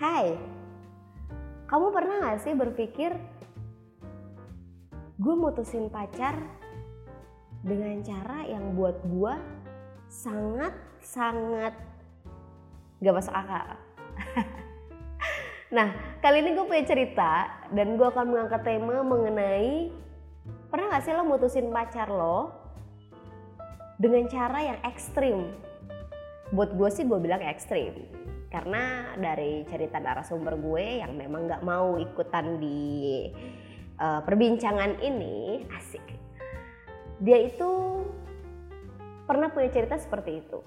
Hai, kamu pernah gak sih berpikir gue mutusin pacar dengan cara yang buat gue sangat sangat gak masuk akal. nah kali ini gue punya cerita dan gue akan mengangkat tema mengenai pernah gak sih lo mutusin pacar lo dengan cara yang ekstrim? Buat gue sih gue bilang ekstrim karena dari cerita narasumber gue yang memang gak mau ikutan di uh, perbincangan ini asik. Dia itu pernah punya cerita seperti itu.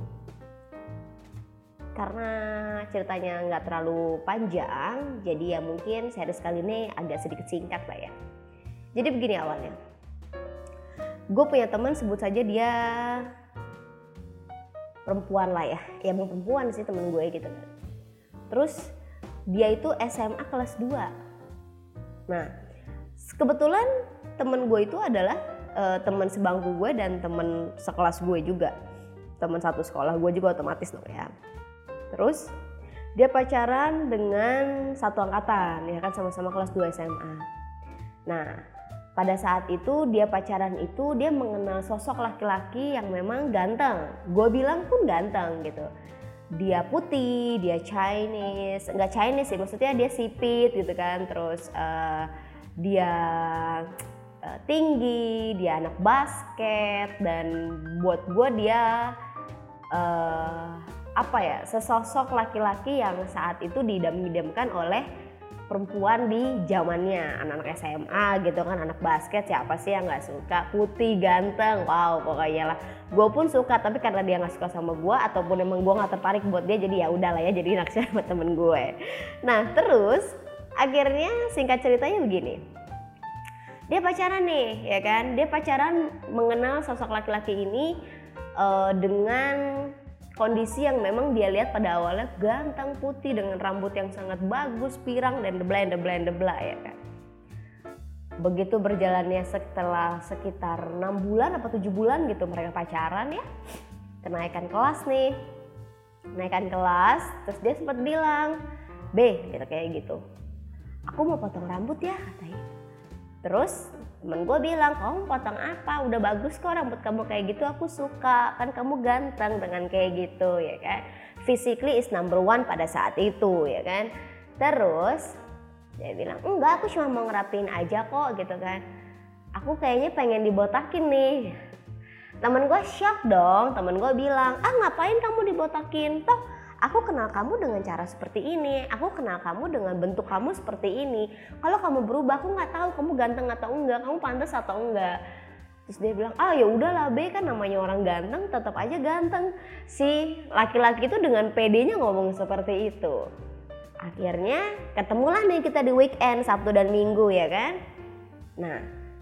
Karena ceritanya nggak terlalu panjang jadi ya mungkin series kali ini agak sedikit singkat lah ya. Jadi begini awalnya. Gue punya teman sebut saja dia perempuan lah ya. Ya mau perempuan sih temen gue gitu kan terus dia itu SMA kelas 2 nah kebetulan temen gue itu adalah uh, teman sebangku gue dan temen sekelas gue juga. Teman satu sekolah gue juga otomatis dong ya. Terus dia pacaran dengan satu angkatan ya kan sama-sama kelas 2 SMA nah pada saat itu dia pacaran itu dia mengenal sosok laki-laki yang memang ganteng. Gue bilang pun ganteng gitu dia putih dia Chinese. Nggak Chinese sih maksudnya dia sipit gitu kan. Terus uh, dia uh, tinggi dia anak basket dan buat gue dia uh, apa ya sesosok laki-laki yang saat itu didam-idamkan oleh perempuan di zamannya. Anak-anak SMA gitu kan anak basket siapa sih yang nggak suka? Putih ganteng wow pokoknya lah. Gue pun suka tapi karena dia nggak suka sama gue ataupun emang gue nggak tertarik buat dia jadi ya udahlah ya jadi naksir sama temen gue. Nah terus akhirnya singkat ceritanya begini. Dia pacaran nih ya kan? Dia pacaran mengenal sosok laki-laki ini uh, dengan kondisi yang memang dia lihat pada awalnya ganteng putih dengan rambut yang sangat bagus pirang dan debla debla debla ya kan? Begitu berjalannya setelah sekitar enam bulan atau tujuh bulan gitu mereka pacaran ya. Kenaikan kelas nih. Kenaikan kelas terus dia sempat bilang B gitu kayak gitu. Aku mau potong rambut ya katanya. Terus temen gue bilang kamu potong apa? Udah bagus kok rambut kamu kayak gitu aku suka. Kan kamu ganteng dengan kayak gitu ya kan. Physically is number one pada saat itu ya kan. Terus dia bilang enggak aku cuma mau ngerapin aja kok gitu kan. Aku kayaknya pengen dibotakin nih. Temen gue shock dong. Temen gue bilang ah ngapain kamu dibotakin? Toh aku kenal kamu dengan cara seperti ini. Aku kenal kamu dengan bentuk kamu seperti ini. Kalau kamu berubah aku nggak tahu kamu ganteng atau enggak kamu pantas atau enggak. Terus dia bilang ah ya udahlah B kan namanya orang ganteng tetap aja ganteng. Si laki-laki itu dengan pedenya ngomong seperti itu. Akhirnya ketemulah nih kita di weekend Sabtu dan Minggu ya kan? Nah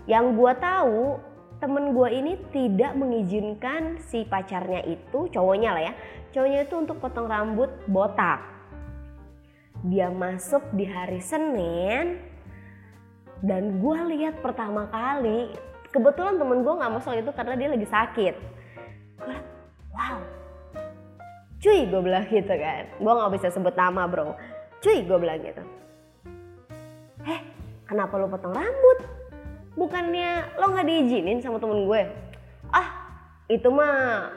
yang gue tahu temen gue ini tidak mengizinkan si pacarnya itu cowoknya lah ya cowoknya itu untuk potong rambut botak. Dia masuk di hari Senin dan gue lihat pertama kali kebetulan temen gue nggak masuk itu karena dia lagi sakit. Gue wow cuy gue bilang gitu kan. Gue nggak bisa sebut nama bro. Cuy gue bilang gitu. Eh kenapa lo potong rambut bukannya lo nggak diizinin sama temen gue? Ah itu mah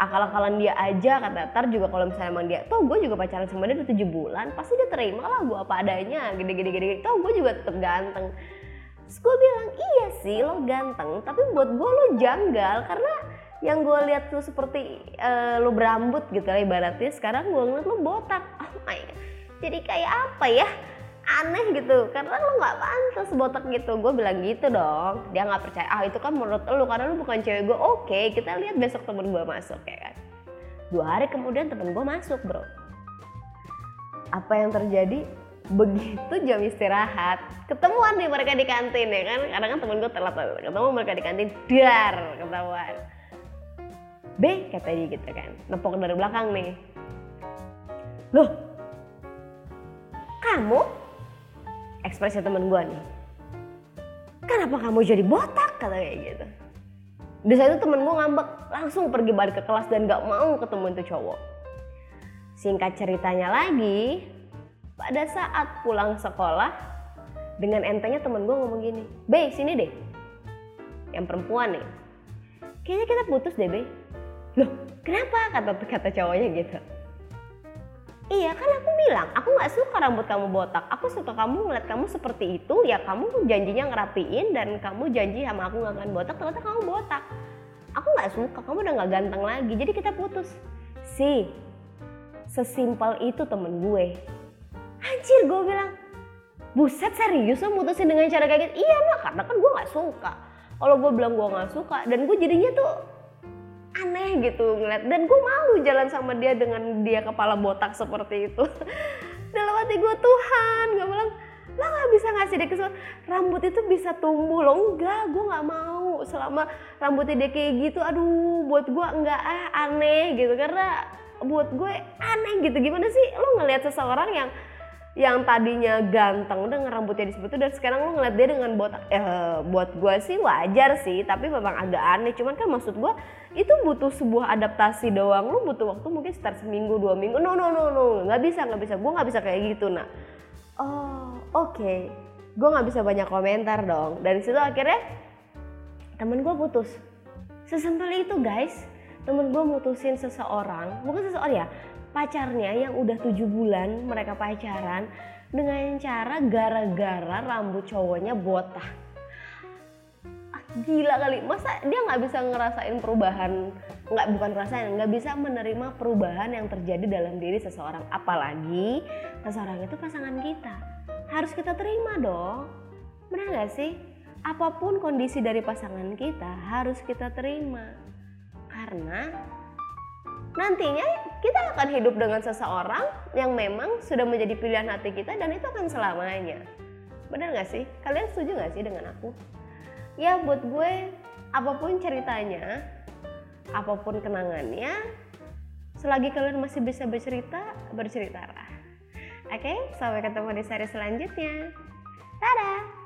akal-akalan dia aja kata tar juga kalau misalnya emang dia tuh gue juga pacaran sama dia udah tujuh bulan pasti dia terima lah gue apa adanya gede-gede gede tuh gue juga tetep ganteng. Terus gue bilang iya sih lo ganteng tapi buat gue lo janggal karena yang gue lihat tuh seperti uh, lo berambut gitu lah ibaratnya sekarang gue ngeliat lo botak. Oh my god. Jadi kayak apa ya aneh gitu. Karena lo nggak pantas botak gitu. Gue bilang gitu dong. Dia nggak percaya. Ah itu kan menurut lo karena lo bukan cewek gue oke kita lihat besok temen gue masuk ya kan? Dua hari kemudian temen gue masuk bro. Apa yang terjadi? Begitu jam istirahat ketemuan nih mereka di kantin ya kan? Karena kan temen gue telat ketemu mereka di kantin dar ketahuan. B kata dia gitu kan. Nepok dari belakang nih. Loh kamu ekspresi temen gue nih. Kenapa kamu jadi botak? Kata kayak gitu. Di saat itu temen gue ngambek langsung pergi balik ke kelas dan gak mau ketemu itu cowok. Singkat ceritanya lagi pada saat pulang sekolah dengan entengnya temen gue ngomong gini Be sini deh. Yang perempuan nih kayaknya kita putus deh Be. Loh kenapa? kata kata cowoknya gitu Iya kan aku bilang, aku nggak suka rambut kamu botak. Aku suka kamu ngeliat kamu seperti itu, ya kamu janjinya ngerapiin dan kamu janji sama aku nggak akan botak, ternyata kamu botak. Aku nggak suka, kamu udah nggak ganteng lagi, jadi kita putus. Si, sesimpel itu temen gue. Anjir, gue bilang, buset serius lo mutusin dengan cara kayak gitu? Iya lah, karena kan gue nggak suka. Kalau gue bilang gue nggak suka, dan gue jadinya tuh aneh gitu ngeliat. Dan gue malu jalan sama dia dengan dia kepala botak seperti itu. Dalam hati gue Tuhan gue bilang lo nggak bisa ngasih dia kesempatan rambut itu bisa tumbuh lo enggak gue nggak mau selama rambutnya dia kayak gitu. Aduh buat gue enggak ah aneh gitu. Karena buat gue aneh gitu. Gimana sih? Lo ngelihat seseorang yang yang tadinya ganteng dengan rambutnya disebut dan sekarang lo ngeliat dia dengan botak eh, buat gue sih wajar sih tapi memang agak aneh. Cuman kan maksud gue itu butuh sebuah adaptasi doang. Lo butuh waktu mungkin sekitar seminggu dua minggu. No no no no nggak bisa nggak bisa. Gue nggak bisa kayak gitu nah oh oke. Okay. gue nggak bisa banyak komentar dong. Dari situ akhirnya temen gue putus. Sesimpel itu guys. Temen gue mutusin seseorang. Bukan seseorang ya pacarnya yang udah tujuh bulan mereka pacaran dengan cara gara-gara rambut cowoknya botak. Ah, gila kali. Masa dia nggak bisa ngerasain perubahan? Nggak bukan ngerasain nggak bisa menerima perubahan yang terjadi dalam diri seseorang. Apalagi seseorang itu pasangan kita. Harus kita terima dong. Benar nggak sih? Apa pun kondisi dari pasangan kita harus kita terima. Karena nantinya kita akan hidup dengan seseorang yang memang sudah menjadi pilihan hati kita dan itu akan selamanya. Benar gak sih? Kalian setuju gak sih dengan aku? Ya buat gue, apa pun ceritanya, apa pun kenangannya, selagi kalian masih bisa bercerita, berceritalah. Oke, sampai ketemu di seri selanjutnya. Dadah!